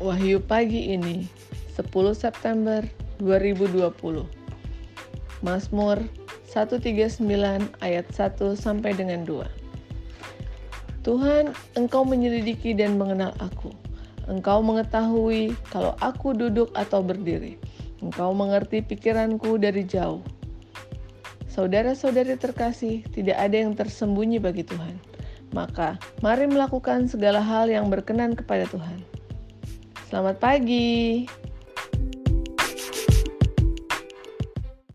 Wahyu pagi ini, 10 September 2020. Mazmur 139 ayat 1 sampai dengan 2. Tuhan, Engkau menyelidiki dan mengenal aku. Engkau mengetahui kalau aku duduk atau berdiri. Engkau mengerti pikiranku dari jauh. Saudara-saudari terkasih, tidak ada yang tersembunyi bagi Tuhan. Maka, mari melakukan segala hal yang berkenan kepada Tuhan. Selamat pagi.